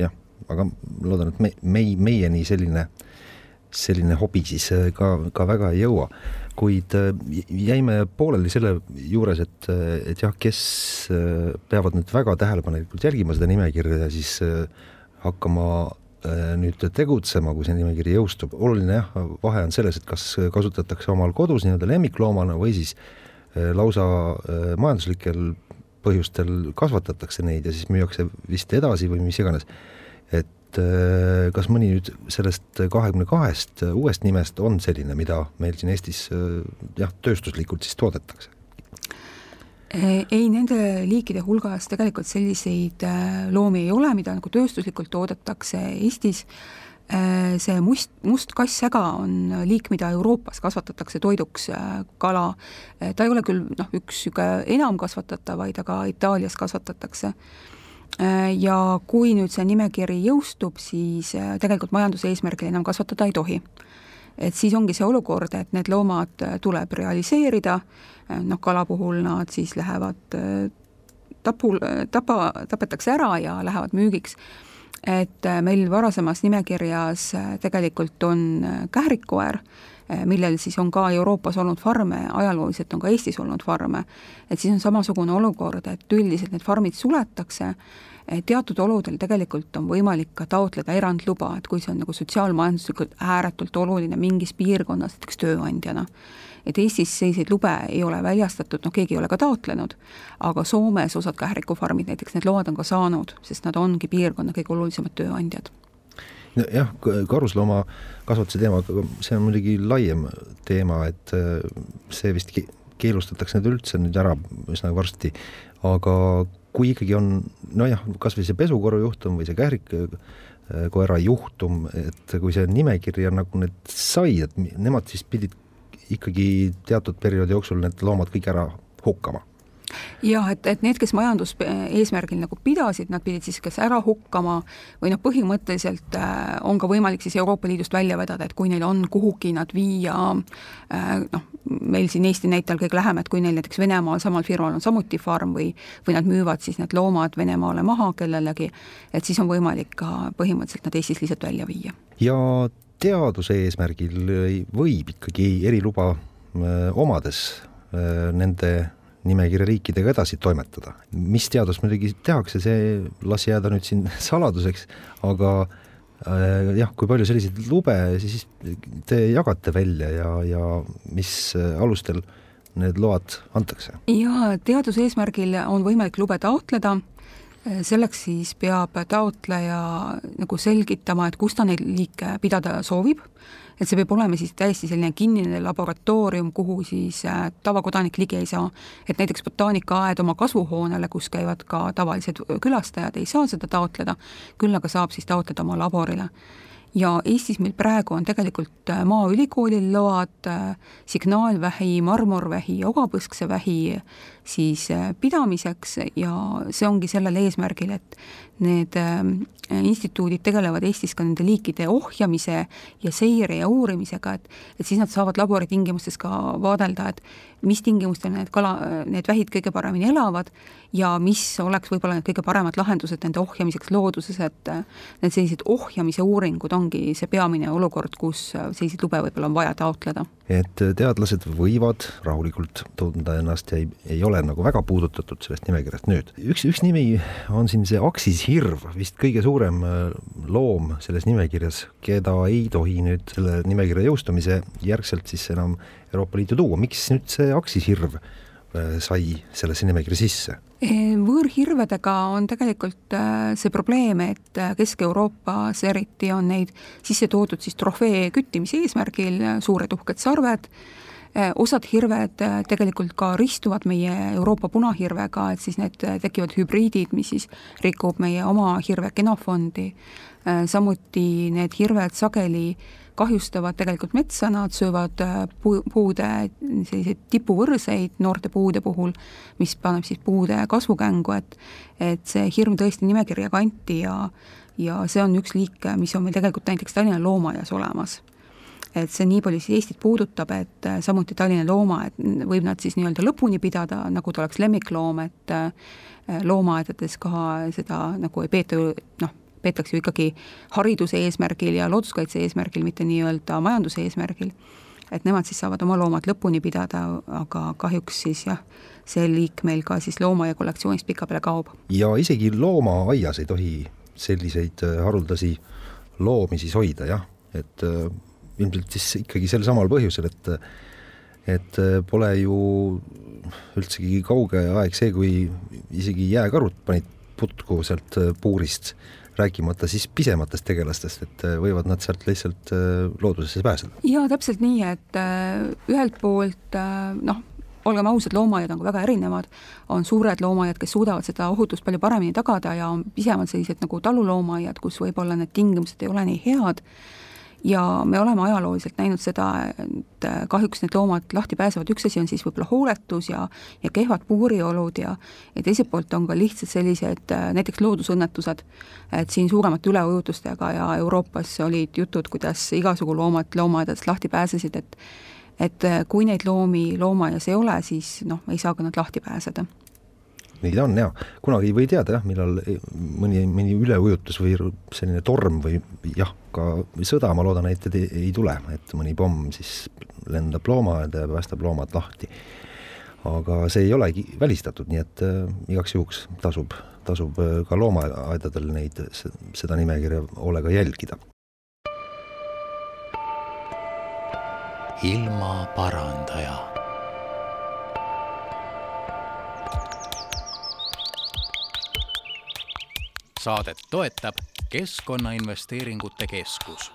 [SPEAKER 1] jah, aga loodan, et me, mei-, meieni selline, selline hobi siis ka, ka väga ei jõua kuid äh, jäime pooleli selle juures, et, äh, et jah, kes äh, peavad nüüd väga tähelepanelikult jälgima seda nimekirja ja siis hakkama nüüd tegutsema, kui see nimekiri jõustub, oluline jah, vahe on selles, et kas kasutatakse omal kodus nii-öelda lemmikloomana või siis lausa majanduslikel põhjustel kasvatatakse neid ja siis müüakse vist edasi või mis iganes. et et äh, kas mõni nüüd sellest kahekümne kahest uuest nimest on selline, mida meil siin Eestis äh, jah, tööstuslikult siis toodetakse?
[SPEAKER 2] ei, nende liikide hulgas tegelikult selliseid loomi ei ole, mida nagu tööstuslikult toodetakse Eestis. see must, must kassäga on liik, mida Euroopas kasvatatakse toiduks, kala. ta ei ole küll noh, üks niisugune enamkasvatatav,vaid aga Itaalias kasvatatakse ja kui nüüd see nimekiri jõustub, siis äh, tegelikult majanduse eesmärgil enam kasvatada ei tohi. et siis ongi see olukord, et need loomad äh, tuleb realiseerida, noh kala puhul nad siis lähevad tapul, tapa, tapetakse ära ja lähevad müügiks. et meil varasemas nimekirjas tegelikult on kährikkoer, millel siis on ka Euroopas olnud farme, ajalooliselt on ka Eestis olnud farme, et siis on samasugune olukord, et üldiselt need farmid suletakse teatud oludel tegelikult on võimalik ka taotleda erandluba, et kui see on nagu sotsiaalmajanduslikult ääretult oluline mingis piirkonnas, näiteks tööandjana, et Eestis selliseid lube ei ole väljastatud, noh keegi ei ole ka taotlenud, aga Soomes osad kährikufarmid näiteks need load on ka saanud, sest nad ongi piirkonna kõige olulisemad tööandjad
[SPEAKER 1] jah, karusloomakasvatuse teema, see on muidugi laiem teema, et äh, see vist keelustatakse nüüd üldse nüüd ära üsna varsti, aga kui ikkagi on nojah, kas või see pesukorra juhtum või see kährikkoera äh, juhtum, et kui see nimekirja nagu need sai, et nemad siis pidid ikkagi teatud perioodi jooksul need loomad kõik ära hukkama?
[SPEAKER 2] Jah, et, et need, kes majanduseesmärgil nagu pidasid, nad pidid siis kas ära hukkama või noh, põhimõtteliselt äh, on ka võimalik siis Euroopa Liidust välja vedada, et kui neil on kuhugi nad viia äh, noh, meil siin Eesti näitel kõige lähem, et kui neil näiteks Venemaal samal firmal on samuti farm või või nad müüvad siis need loomad Venemaale maha kellelegi, et siis on võimalik ka põhimõtteliselt nad Eestist lihtsalt välja viia.
[SPEAKER 1] ja teaduse eesmärgil võib ikkagi eriluba äh, omades nende nimekirja riikidega edasi toimetada. mis teadust muidugi tehakse, see las jääda nüüd siin saladuseks, aga äh, jah, kui palju selliseid lube siis te jagate välja ja, ja mis alustel need load antakse?
[SPEAKER 2] jaa, teaduse eesmärgil on võimalik lube taotleda, selleks siis peab taotleja nagu selgitama, et kus ta neid liike pidada soovib et see peab olema siis täiesti selline kinnine laboratoorium, kuhu siis äh, tavakodanik ligi ei saa. et näiteks botaanikaaed oma kasvuhoonele, kus käivad ka tavalised külastajad, ei saa seda taotleda, küll aga saab siis taotleda oma laborile ja Eestis meil praegu on tegelikult äh, Maaülikoolil load äh, signaalvähi, marmorvähi ogapõsksevähi siis pidamiseks ja see ongi sellel eesmärgil, et need instituudid tegelevad Eestis ka nende liikide ohjamise ja seire ja uurimisega, et et siis nad saavad laboritingimustes ka vaadelda, et mis tingimustel need kala, need vähid kõige paremini elavad ja mis oleks võib-olla need kõige paremad lahendused nende ohjamiseks looduses, et need sellised ohjamise uuringud ongi see peamine olukord, kus selliseid lube võib-olla on vaja taotleda.
[SPEAKER 1] Et teadlased võivad rahulikult tunda ennast ja ei, ei ole nagu väga puudutatud sellest nimekirjast nüüd. üks, üks nimi on siin see aksishirv, vist kõige suurem äh, loom selles nimekirjas, keda ei tohi nüüd selle nimekirja jõustumise järgselt siis enam Euroopa Liitu tuua, miks nüüd see aksishirv äh, sai sellesse nimekirja sisse?
[SPEAKER 2] Võõrhirvedega on tegelikult äh, see probleem, et äh, Kesk-Euroopas eriti on neid sisse toodud siis trofee küttimise eesmärgil, suured uhked sarved, osad hirved tegelikult ka ristuvad meie Euroopa punahirvega, et siis need tekivad hübriidid, mis siis rikub meie oma hirve genofondi, samuti need hirved sageli kahjustavad tegelikult metsa, nad söövad äh, puu, puude selliseid tipuvõrseid noorte puude puhul, mis paneb siis puude kasvukängu, et et see hirm tõesti nimekirja kanti ja ja see on üks liik, mis on meil tegelikult näiteks Tallinna loomaaias olemas. Et see nii palju siis Eestit puudutab, et äh, samuti Tallinna looma, et võib nad siis nii-öelda lõpuni pidada, nagu ta oleks lemmikloom, et äh, loomaaedades ka seda nagu ei peeta noh, peetakse ju ikkagi hariduse eesmärgil ja looduskaitse eesmärgil, mitte nii-öelda majanduse eesmärgil. et nemad siis saavad oma loomad lõpuni pidada, aga kahjuks siis jah, see liik meil ka siis loomaaia kollektsioonist pikapeale kaob.
[SPEAKER 1] ja isegi loomaaias ei tohi selliseid äh, haruldasi loomi siis hoida, jah, et äh, ilmselt siis ikkagi sel samal põhjusel, et et äh, pole ju üldsegi kauge aeg see, kui isegi jääkarud panid putku sealt äh, puurist rääkimata siis pisematest tegelastest, et äh, võivad nad sealt lihtsalt äh, loodusesse pääseda.
[SPEAKER 2] jaa, täpselt nii, et ühelt poolt noh, olgem ausad, loomaaiad on ka väga erinevad, on suured loomaaiad, kes suudavad seda ohutust palju paremini tagada ja on pisemad sellised nagu taluloomaaiad, kus võib-olla need tingimused ei ole nii head ja me oleme ajalooliselt näinud seda, et kahjuks need loomad lahti pääsevad, üks asi on siis võib-olla hooletus ja ja kehvad puuriolud ja ja teiselt poolt on ka lihtsalt sellised näiteks loodusõnnetused, et siin suuremate üleujutustega ja Euroopas olid jutud, kuidas igasugu loomad loomaaedadest lahti pääsesid, et et kui neid loomi loomaaias ei ole, siis noh, ei saa ka nad lahti pääseda
[SPEAKER 1] ta on jaa, kunagi ei või teada jah, millal mõni, mõni üleujutus või selline torm või jah, ka sõda, ma loodan, et ei, ei tule, et mõni pomm siis lendab loomaaeda ja päästab loomad lahti. aga see ei olegi välistatud, nii et äh, igaks juhuks tasub, tasub äh, ka loomaaedadel neid, seda nimekirja hoolega jälgida.
[SPEAKER 3] ilmaparandaja saadet toetab Keskkonnainvesteeringute Keskus.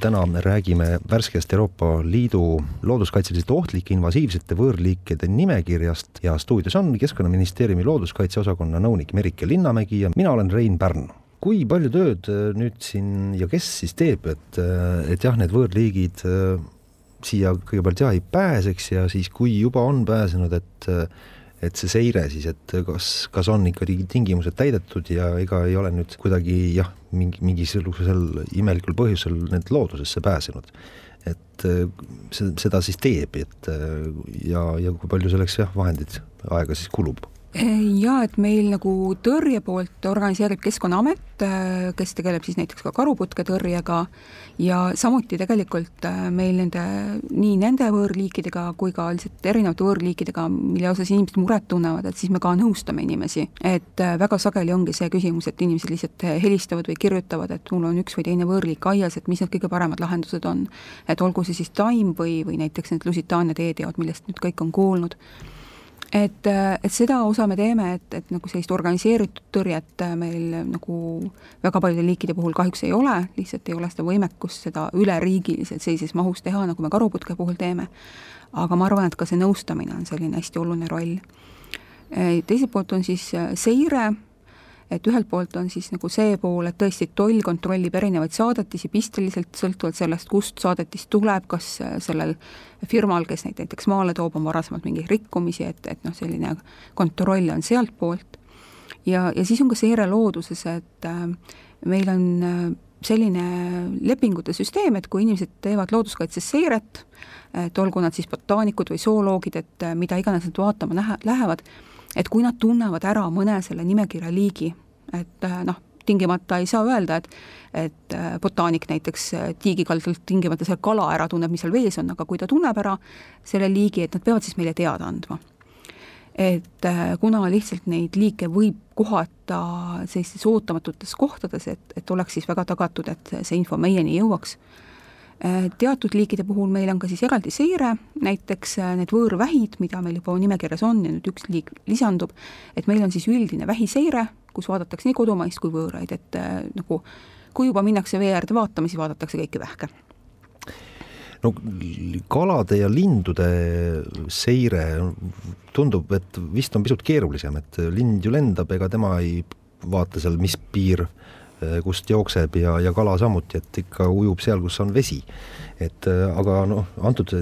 [SPEAKER 1] täna me räägime värskest Euroopa Liidu looduskaitseliselt ohtlike invasiivsete võõrliikide nimekirjast ja stuudios on Keskkonnaministeeriumi looduskaitseosakonna nõunik Merike Linnamägi ja mina olen Rein Pärn kui palju tööd nüüd siin ja kes siis teeb, et, et jah, need võõrliigid siia kõigepealt jah, ei pääseks ja siis, kui juba on pääsenud, et et see seire siis, et kas, kas on ikkagi tingimused täidetud ja ega ei ole nüüd kuidagi jah, mingi, mingisugusel imelikul põhjusel need loodusesse pääsenud. et see, seda siis teeb, et ja, ja kui palju selleks jah, vahendeid, aega siis kulub
[SPEAKER 2] jaa, et meil nagu tõrje poolt organiseerib Keskkonnaamet, kes tegeleb siis näiteks ka karuputketõrjega ja samuti tegelikult äh, meil nende, nii nende võõrliikidega kui ka lihtsalt erinevate võõrliikidega, mille osas inimesed muret tunnevad, et siis me ka nõustame inimesi. et väga sageli ongi see küsimus, et inimesed lihtsalt helistavad või kirjutavad, et mul on üks või teine võõrliik aias, et mis need kõige paremad lahendused on. et olgu see siis taim või, või näiteks need Lusitaania teeteod, millest nüüd kõik on kuulnud et, et seda osa me teeme, et, et nagu sellist organiseeritud tõrjet meil nagu väga paljude liikide puhul kahjuks ei ole, lihtsalt ei ole seda võimekust seda üleriigiliselt sellises mahus teha, nagu me karuputke puhul teeme. aga ma arvan, et ka see nõustamine on selline hästi oluline roll. teiselt poolt on siis seire et ühelt poolt on siis nagu see pool, et tõesti toll kontrollib erinevaid saadetisi pisteliselt, sõltuvalt sellest, kust saadetis tuleb, kas äh, sellel firmal, kes neid näiteks maale toob, on varasemalt mingeid rikkumisi, et, et noh, selline kontroll on sealtpoolt. ja, ja siis on ka seire looduses, et äh, meil on äh, selline lepingute süsteem, et kui inimesed teevad looduskaitses seiret, et olgu nad siis botaanikud või zooloogid, et äh, mida iganes nad vaatama lähe, lähevad, et kui nad tunnevad ära mõne selle nimekirja liigi, et äh, noh, tingimata ei saa öelda, et et äh, botaanik näiteks äh, tiigikaldalt tingimata seal kala ära tunneb, mis seal vees on, aga kui ta tunneb ära selle liigi, et nad peavad siis meile teada andma. et kuna lihtsalt neid liike võib kohata sellistes ootamatutes kohtades, et, et oleks siis väga tagatud, et see info meieni jõuaks teatud liikide puhul meil on ka siis eraldi seire, näiteks need võõrvähid, mida meil juba nimekirjas on ja nüüd üks liik lisandub, et meil on siis üldine vähiseire, kus vaadatakse nii kodumaist kui võõraid, et äh, nagu kui juba minnakse vee äärde vaatama, siis vaadatakse kõiki vähke
[SPEAKER 1] no kalade ja lindude seire tundub, et vist on pisut keerulisem, et lind ju lendab, ega tema ei vaata seal, mis piir äh, kust jookseb ja, ja kala samuti, et ikka ujub seal, kus on vesi. et eh, aga noh, antud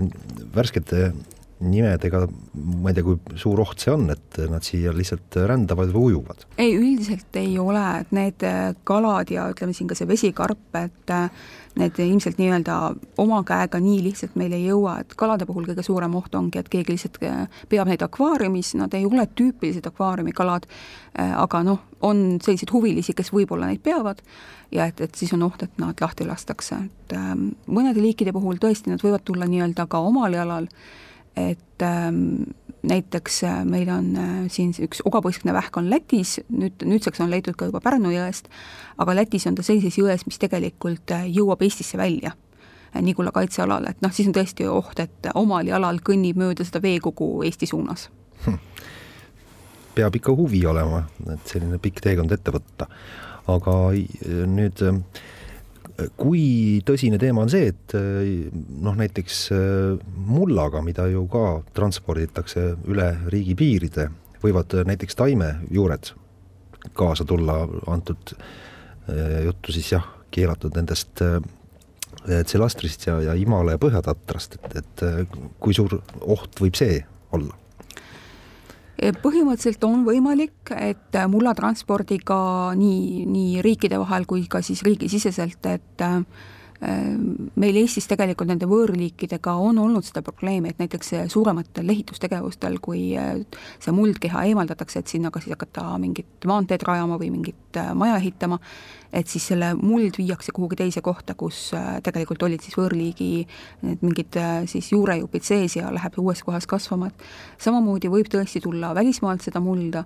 [SPEAKER 1] värskete nimedega, ma ei tea, kui suur oht see on, et nad siia lihtsalt rändavad või ujuvad?
[SPEAKER 2] ei, üldiselt ei ole, et need kalad ja ütleme siin ka see vesikarp, et need ilmselt nii-öelda oma käega nii lihtsalt meile ei jõua, et kalade puhul kõige suurem oht ongi, et keegi lihtsalt peab neid akvaariumis, nad ei ole tüüpilised akvaariumikalad, aga noh, on selliseid huvilisi, kes võib-olla neid peavad ja et, et siis on oht, et nad lahti lastakse, et mõnede liikide puhul tõesti nad võivad tulla nii-öelda ka omal jalal et ähm, näiteks äh, meil on äh, siin üks ogapõskne vähk on Lätis, nüüd, nüüdseks on leitud ka juba Pärnu jõest, aga Lätis on ta sellises jões, mis tegelikult äh, jõuab Eestisse välja, Nigula kaitsealale, et noh, siis on tõesti oht, et omal jalal kõnnib mööda seda veekogu Eesti suunas hm..
[SPEAKER 1] peab ikka huvi olema, et selline pikk teekond ette võtta. aga nüüd äh, kui tõsine teema on see, et noh, näiteks äh, mullaga, mida ju ka transporditakse üle riigipiiride, võivad näiteks taimejuured kaasa tulla, antud äh, juttu siis jah, keelatud nendest tselastrist ja, ja Himalaia põhjatatrast, et, et kui suur oht võib see olla?
[SPEAKER 2] Põhimõtteliselt on võimalik, et mullatranspordiga nii, nii riikide vahel kui ka siis riigisiseselt, et meil Eestis tegelikult nende võõrliikidega on olnud seda probleemi, et näiteks suurematel ehitustegevustel, kui see muldkeha eemaldatakse, et sinna kas siis hakata mingit maanteed rajama või mingit maja ehitama, et siis selle muld viiakse kuhugi teise kohta, kus tegelikult olid siis võõrliigi need mingid siis juurejupid sees ja läheb uues kohas kasvama, et samamoodi võib tõesti tulla välismaalt seda mulda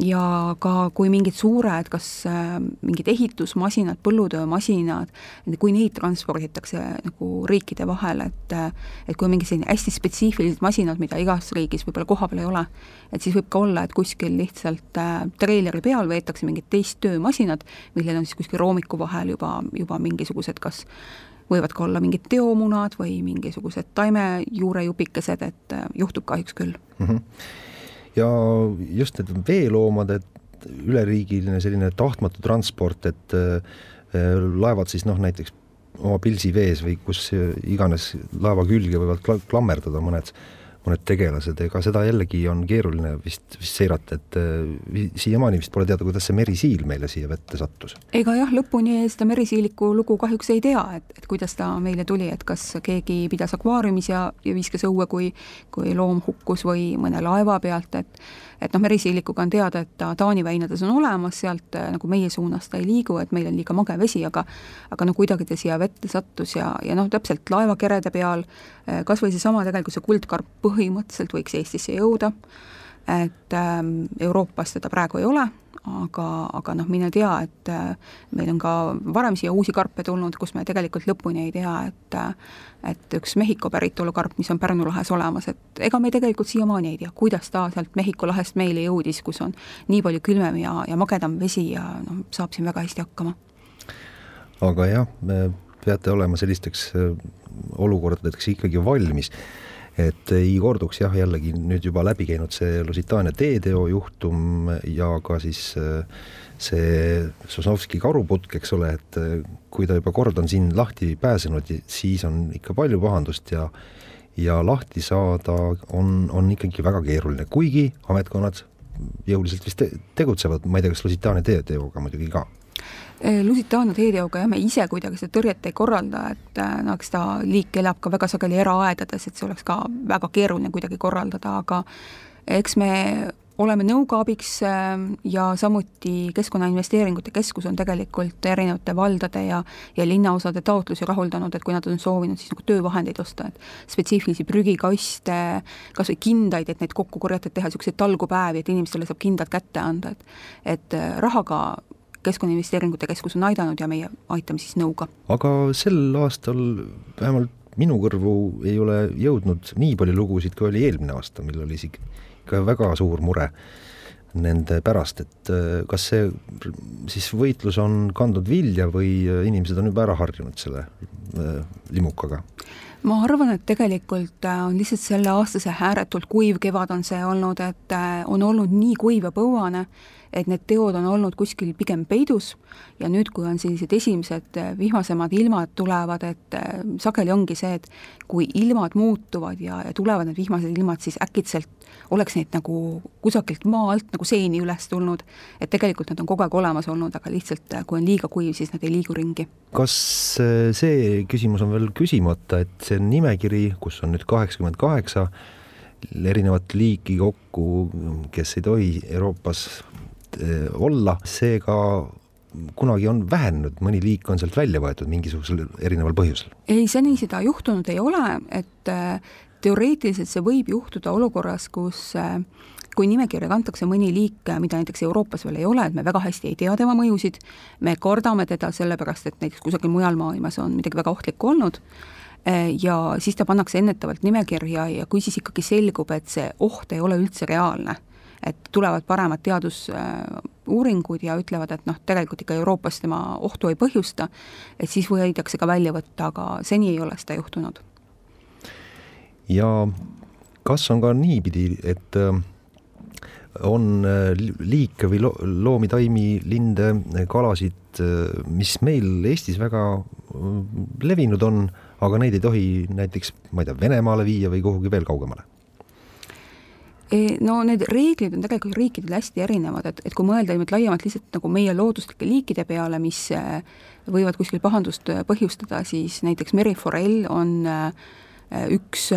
[SPEAKER 2] ja ka kui mingid suured, kas äh, mingid ehitusmasinad, põllutöömasinad, kui neid transporditakse nagu riikide vahel, et et kui on mingi selline hästi spetsiifilised masinad, mida igas riigis võib-olla kohapeal ei ole, et siis võib ka olla, et kuskil lihtsalt äh, treileri peal veetakse mingid teist töömasinad, millel on siis kuskil roomiku vahel juba, juba mingisugused kas võivad ka olla mingid teomunad või mingisugused taimejuurejupikesed, et äh, juhtub kahjuks küll mm. -hmm
[SPEAKER 1] ja just need veeloomade üleriigiline selline tahtmatu transport, et äh, laevad siis noh, näiteks oma pilsi vees või kus iganes laeva külge võivad kla-, klammerdada mõned mõned tegelased, ega seda jällegi on keeruline vist, vist seirata, et äh, siiamaani vist pole teada, kuidas see merisiil meile siia vette sattus.
[SPEAKER 2] ega jah, lõpuni seda merisiiliku lugu kahjuks ei tea, et, et kuidas ta meile tuli, et kas keegi pidas akvaariumis ja, ja viskas õue, kui kui loom hukkus või mõne laeva pealt, et et noh, merisiilikuga on teada, et ta Taani väinades on olemas, sealt äh, nagu meie suunas ta ei liigu, et meil on liiga mage vesi, aga aga no kuidagi ta siia vette sattus ja, ja noh, täpselt laevakerede peal äh, kas või seesama tegelikult see kuldkarp põhimõtteliselt võiks Eestisse jõuda, et ähm, Euroopas teda praegu ei ole, aga, aga noh, mine tea, et äh, meil on ka varem siia uusi karpe tulnud, kus me tegelikult lõpuni ei tea, et et üks Mehhiko päritolu karp, mis on Pärnu lahes olemas, et ega me tegelikult siiamaani ei tea, kuidas ta sealt Mehhiko lahest meile jõudis, kus on nii palju külmem ja, ja magedam vesi ja noh, saab siin väga hästi hakkama.
[SPEAKER 1] aga jah, peate olema sellisteks äh, olukordadeks ikkagi valmis et ei korduks jah, jällegi nüüd juba läbi käinud see Lusitaania teeteo juhtum ja ka siis äh, see Sosnovski karuputk, eks ole, et äh, kui ta juba kord on siin lahti pääsenud, siis on ikka palju pahandust ja ja lahti saada on, on ikkagi väga keeruline, kuigi ametkonnad jõuliselt vist te tegutsevad, ma ei tea, kas Lusitaania teeteoga muidugi ka
[SPEAKER 2] Lusitaania teeteoga jah, me ise kuidagi seda tõrjet ei korralda, et eh, no eks ta liik elab ka väga sageli eraaedades, et see oleks ka väga keeruline kuidagi korraldada, aga eks me oleme nõuga abiks eh, ja samuti Keskkonnainvesteeringute Keskus on tegelikult erinevate valdade ja ja linnaosade taotlusi rahuldanud, et kui nad on soovinud siis nagu töövahendeid osta, et spetsiifilisi prügikaste, kas või kindaid, et neid kokku korjata, et teha niisuguseid talgupäevi, et inimestele saab kindad kätte anda, et et rahaga Keskkonnainvesteeringute Keskus on aidanud ja meie aitame siis nõuga.
[SPEAKER 1] aga sel aastal vähemalt minu kõrvu ei ole jõudnud nii palju lugusid, kui oli eelmine aasta, mil oli ikka väga suur mure nende pärast, et äh, kas see siis võitlus on kandnud vilja või äh, inimesed on juba ära harjunud selle äh, limukaga?
[SPEAKER 2] ma arvan, et tegelikult on lihtsalt selle aasta see ääretult kuiv kevad on see olnud, et on olnud nii kuiv ja põuane, et need teod on olnud kuskil pigem peidus ja nüüd, kui on sellised esimesed äh, vihmasemad ilmad tulevad, et äh, sageli ongi see, et kui ilmad muutuvad ja, ja tulevad need vihmased ilmad, siis äkitselt oleks neid nagu kusagilt maa alt nagu seeni üles tulnud, et tegelikult nad on kogu aeg olemas olnud, aga lihtsalt äh, kui on liiga kuiv, siis nad ei liigu ringi.
[SPEAKER 1] kas see küsimus on veel küsimata, et see nimekiri, kus on nüüd kaheksakümmend kaheksa erinevat liiki kokku, kes ei tohi Euroopas olla, seega kunagi on vähenenud, mõni liik on sealt välja võetud mingisugusel erineval põhjusel?
[SPEAKER 2] ei, seni seda juhtunud ei ole, et äh, teoreetiliselt see võib juhtuda olukorras, kus äh, kui nimekirja kantakse mõni liik, mida näiteks Euroopas veel ei ole, et me väga hästi ei tea tema mõjusid, me kardame teda sellepärast, et näiteks kusagil mujal maailmas on midagi väga ohtlikku olnud, ja siis ta pannakse ennetavalt nimekirja ja kui siis ikkagi selgub, et see oht ei ole üldse reaalne et tulevad paremad teadusuuringud ja ütlevad, et noh, tegelikult ikka Euroopas tema ohtu ei põhjusta, et siis võidakse ka välja võtta, aga seni ei ole seda juhtunud.
[SPEAKER 1] ja kas on ka niipidi, et äh, on äh, liike või lo-, loomi, taimi, linde, kalasid, äh, mis meil Eestis väga levinud on, aga neid ei tohi näiteks, ma ei tea, Venemaale viia või kuhugi veel kaugemale?
[SPEAKER 2] No need reeglid on tegelikult riikidel hästi erinevad, et, et kui mõelda nüüd laiemalt lihtsalt nagu meie looduslike liikide peale, mis äh, võivad kuskil pahandust äh, põhjustada, siis näiteks meriforell on äh, üks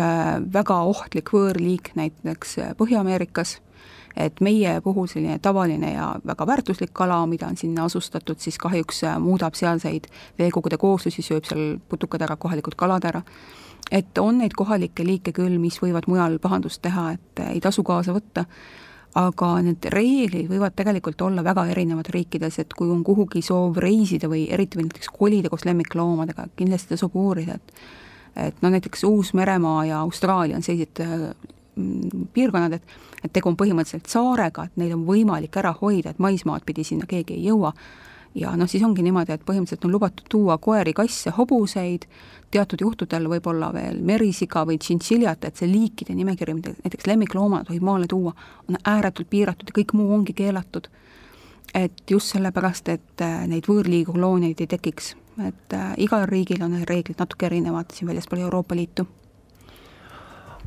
[SPEAKER 2] väga ohtlik võõrliik näiteks Põhja-Ameerikas, et meie puhul selline tavaline ja väga väärtuslik kala, mida on sinna asustatud, siis kahjuks muudab sealseid veekogude kooslusi, sööb seal putukad ära, kohalikud kalad ära et on neid kohalikke liike küll, mis võivad mujal pahandust teha, et ei tasu kaasa võtta, aga need reeglid võivad tegelikult olla väga erinevad riikides, et kui on kuhugi soov reisida või eriti veel näiteks kolida koos lemmikloomadega, kindlasti tasub uurida, et et no näiteks Uus-Meremaa ja Austraalia on sellised mm, piirkonnad, et et tegu on põhimõtteliselt saarega, et neid on võimalik ära hoida, et maismaad pidi sinna keegi ei jõua, ja noh, siis ongi niimoodi, et põhimõtteliselt on lubatud tuua koeri, kasse, hobuseid, teatud juhtudel võib-olla veel merisiga või tšintšiljat, et see liikide nimekiri, mida näiteks lemmikloomad tohib maale tuua, on ääretult piiratud ja kõik muu ongi keelatud. et just sellepärast, et äh, neid võõrliigikolooniaid ei tekiks, et äh, igal riigil on need reeglid natuke erinevad siin väljaspool Euroopa Liitu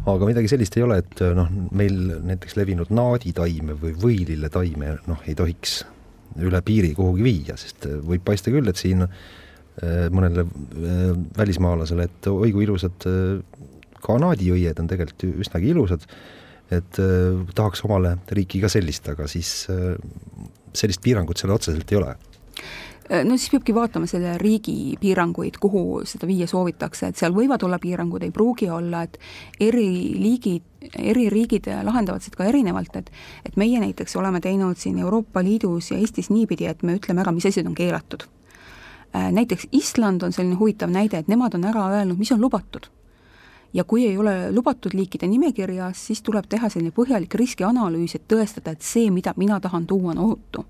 [SPEAKER 1] aga midagi sellist ei ole, et noh, meil näiteks levinud naaditaime või võililletaime noh, ei tohiks üle piiri kuhugi viia, sest võib paista küll, et siin äh, mõnele äh, välismaalasele, et oi kui ilusad äh, kanaadiõied on tegelikult üsnagi ilusad, et tahaks omale riiki ka sellist, aga siis sellist piirangut seal otseselt ei ole.
[SPEAKER 2] Äh, no siis peabki vaatama selle riigi piiranguid, kuhu seda viia soovitakse, et seal võivad olla piirangud, ei pruugi olla, et eri liigid, eri riigid lahendavad seda ka erinevalt, et et meie näiteks oleme teinud siin Euroopa Liidus ja Eestis niipidi, et me ütleme ära, mis asjad on keelatud. Äh, näiteks Island on selline huvitav näide, et nemad on ära öelnud, mis on lubatud ja kui ei ole lubatud liikide nimekirjas, siis tuleb teha selline põhjalik riskianalüüs, et tõestada, et see, mida mina tahan tuua, on ohutu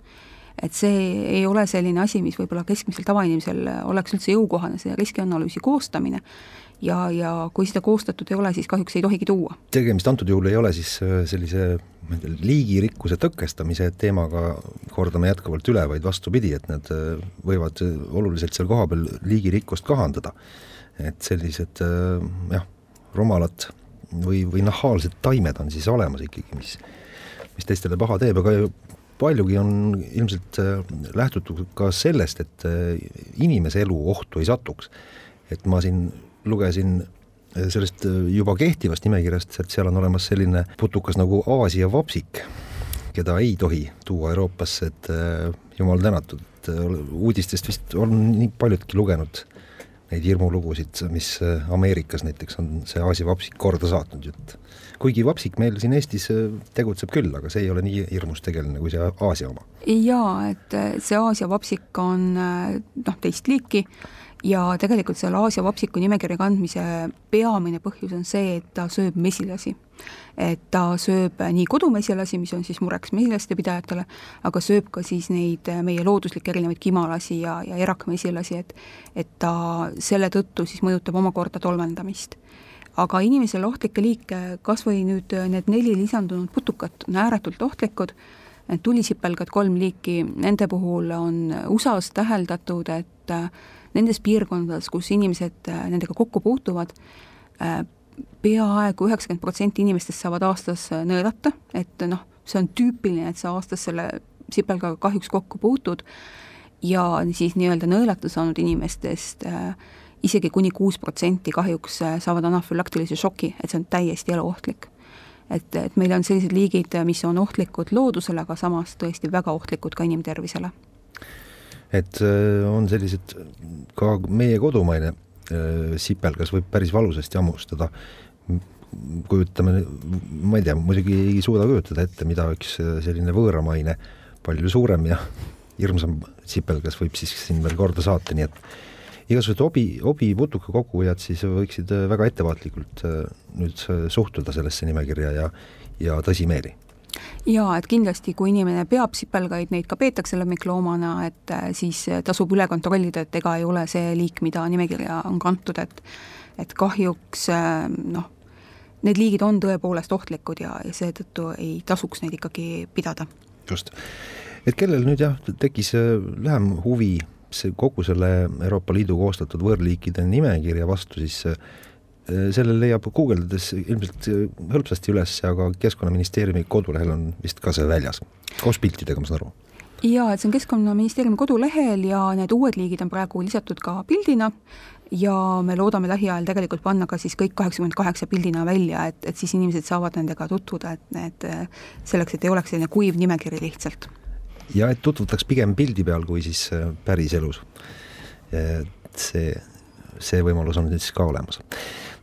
[SPEAKER 2] et see ei ole selline asi, mis võib-olla keskmisel tavainimesel oleks üldse jõukohane, see riskianalüüsi koostamine, ja, ja kui seda koostatud ei ole, siis kahjuks ei tohigi tuua.
[SPEAKER 1] tegemist antud juhul ei ole siis äh, sellise ma ei tea, liigirikkuse tõkestamise teemaga kordame jätkuvalt üle, vaid vastupidi, et nad äh, võivad oluliselt seal kohapeal liigirikkust kahandada. et sellised äh, jah, rumalad või, või nahaalsed taimed on siis olemas ikkagi, mis mis teistele paha teeb, aga paljugi on ilmselt äh, lähtutud ka sellest, et äh, inimese elu ohtu ei satuks. et ma siin lugesin äh, sellest juba kehtivast nimekirjast, et seal on olemas selline putukas nagu Aasia vapsik, keda ei tohi tuua Euroopasse, et jumal tänatud, uudistest vist on nii paljudki lugenud neid hirmulugusid, mis Ameerikas näiteks on see Aasia vapsik korda saatnud, et kuigi vapsik meil siin Eestis äh, tegutseb küll, aga see ei ole nii hirmus tegelane kui see Aasia oma.
[SPEAKER 2] jaa, et äh, see Aasia vapsik on äh, noh, teist liiki ja tegelikult selle Aasia vapsiku nimekirja kandmise peamine põhjus on see, et ta sööb mesilasi. et ta sööb nii kodumesilasi, mis on siis mureks mesilaste pidajatele, aga sööb ka siis neid meie looduslikke erinevaid kimalasi ja, ja erakmesilasi, et et ta selle tõttu siis mõjutab omakorda tolmeldamist aga inimesele ohtlikke liike, kas või nüüd need neli lisandunud putukat on ääretult ohtlikud, tulisipelgad kolm liiki, nende puhul on USA-s täheldatud, et äh, nendes piirkondades, kus inimesed äh, nendega kokku puutuvad, peaaegu üheksakümmend protsenti inimestest saavad aastas nõelata, et noh, see on tüüpiline, et sa aastas selle sipelgaga kahjuks kokku puutud ja siis nii-öelda nõelata saanud inimestest äh, isegi kuni kuus protsenti kahjuks äh, saavad anafülaktilise šoki, et see on täiesti eluohtlik. et, et meil on sellised liigid, mis on ohtlikud loodusele, aga samas tõesti väga ohtlikud ka inimtervisele.
[SPEAKER 1] et äh, on sellised, ka meie kodumaine äh, sipelgas võib päris valusasti hammustada, kujutame, ma ei tea, muidugi ei suuda kujutada ette, mida üks selline võõramaine, palju suurem ja hirmsam sipelgas võib siis siin veel korda saata, nii et igasugused hobi, hobiputuka kokkujad siis võiksid äh, väga ettevaatlikult äh, nüüd äh, suhtuda sellesse nimekirja ja, ja tõsimeeli
[SPEAKER 2] jaa, et kindlasti, kui inimene peab sipelgaid, neid ka peetakse lemmikloomana, et siis tasub üle kontrollida, et ega ei ole see liik, mida nimekirja on kantud, et et kahjuks noh, need liigid on tõepoolest ohtlikud ja, ja seetõttu ei tasuks neid ikkagi pidada.
[SPEAKER 1] just. et kellel nüüd jah, tekkis vähem huvi see kogu selle Euroopa Liidu koostatud võõrliikide nimekirja vastu, siis äh, selle leiab guugeldades ilmselt äh, hõlpsasti üles, aga Keskkonnaministeeriumi kodulehel on vist ka see väljas, koos piltidega, ma saan aru.
[SPEAKER 2] Jaa, et see on Keskkonnaministeeriumi kodulehel ja need uued liigid on praegu lisatud ka pildina ja me loodame lähiajal tegelikult panna ka siis kõik kaheksakümmend kaheksa pildina välja, et, et siis inimesed saavad nendega tutvuda, et need selleks, et ei oleks selline kuiv nimekiri lihtsalt
[SPEAKER 1] ja et tutvutaks pigem pildi peal kui siis äh, päriselus. see, see võimalus on siis ka olemas.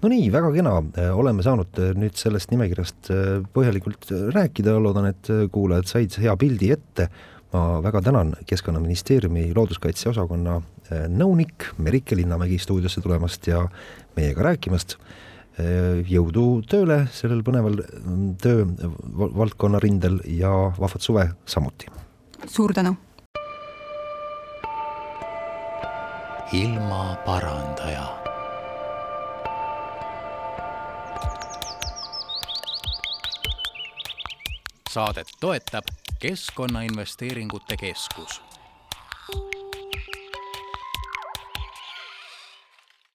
[SPEAKER 1] no nii, väga kena, äh, oleme saanud äh, nüüd sellest nimekirjast põhjalikult rääkida, loodan, et kuulajad said hea pildi ette. ma väga tänan Keskkonnaministeeriumi looduskaitse osakonna nõunik Merike Linnamägi stuudiosse tulemast ja meiega rääkimast jõudu tööle sellel põneval töövaldkonna rindel ja vahvat suve samuti
[SPEAKER 2] suur tänu.
[SPEAKER 3] ilmaparandaja. saadet toetab Keskkonnainvesteeringute Keskus